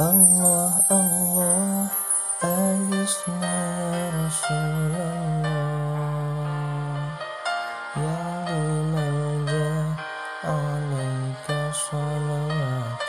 الله الله أجسنا يا رسول الله يا لمن جاء عليك صلوات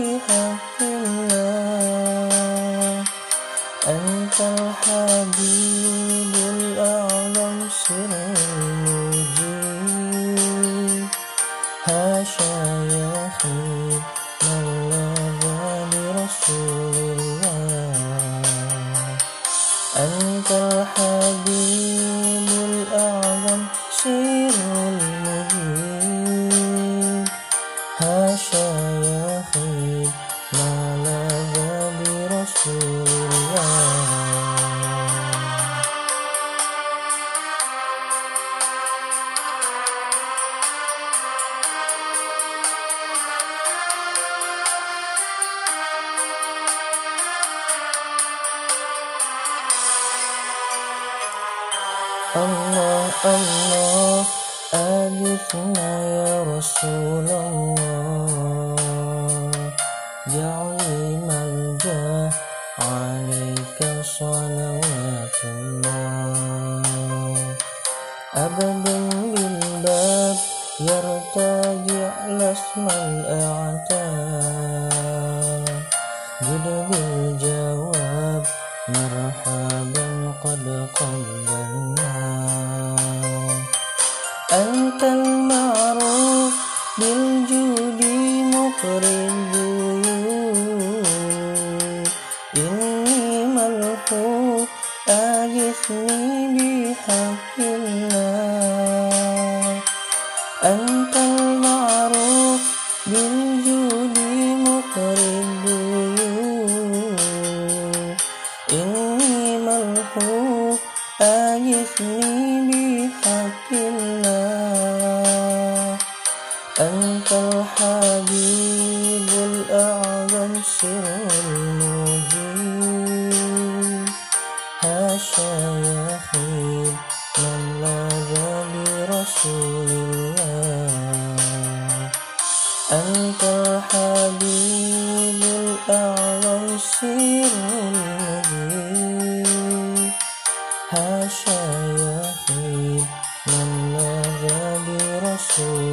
الحبيب الأعظم سر المجيب هاشا يا خير من برسول الله. أنت الحبيب الأعظم سر المجيب هاشا يا خير الله الله أغثنا يا رسول الله. جعلي ملجأ عليك صلوات الله. أبد بالباب يرتجع لاسم الأعتاب. جد بالجواب مرحبا قد قبلنا أنت سر المجيب هاشا يا خير من لذا برسول الله. أنت الحبيب الأعظم سر المجيب هاشا يا خير من لذا برسول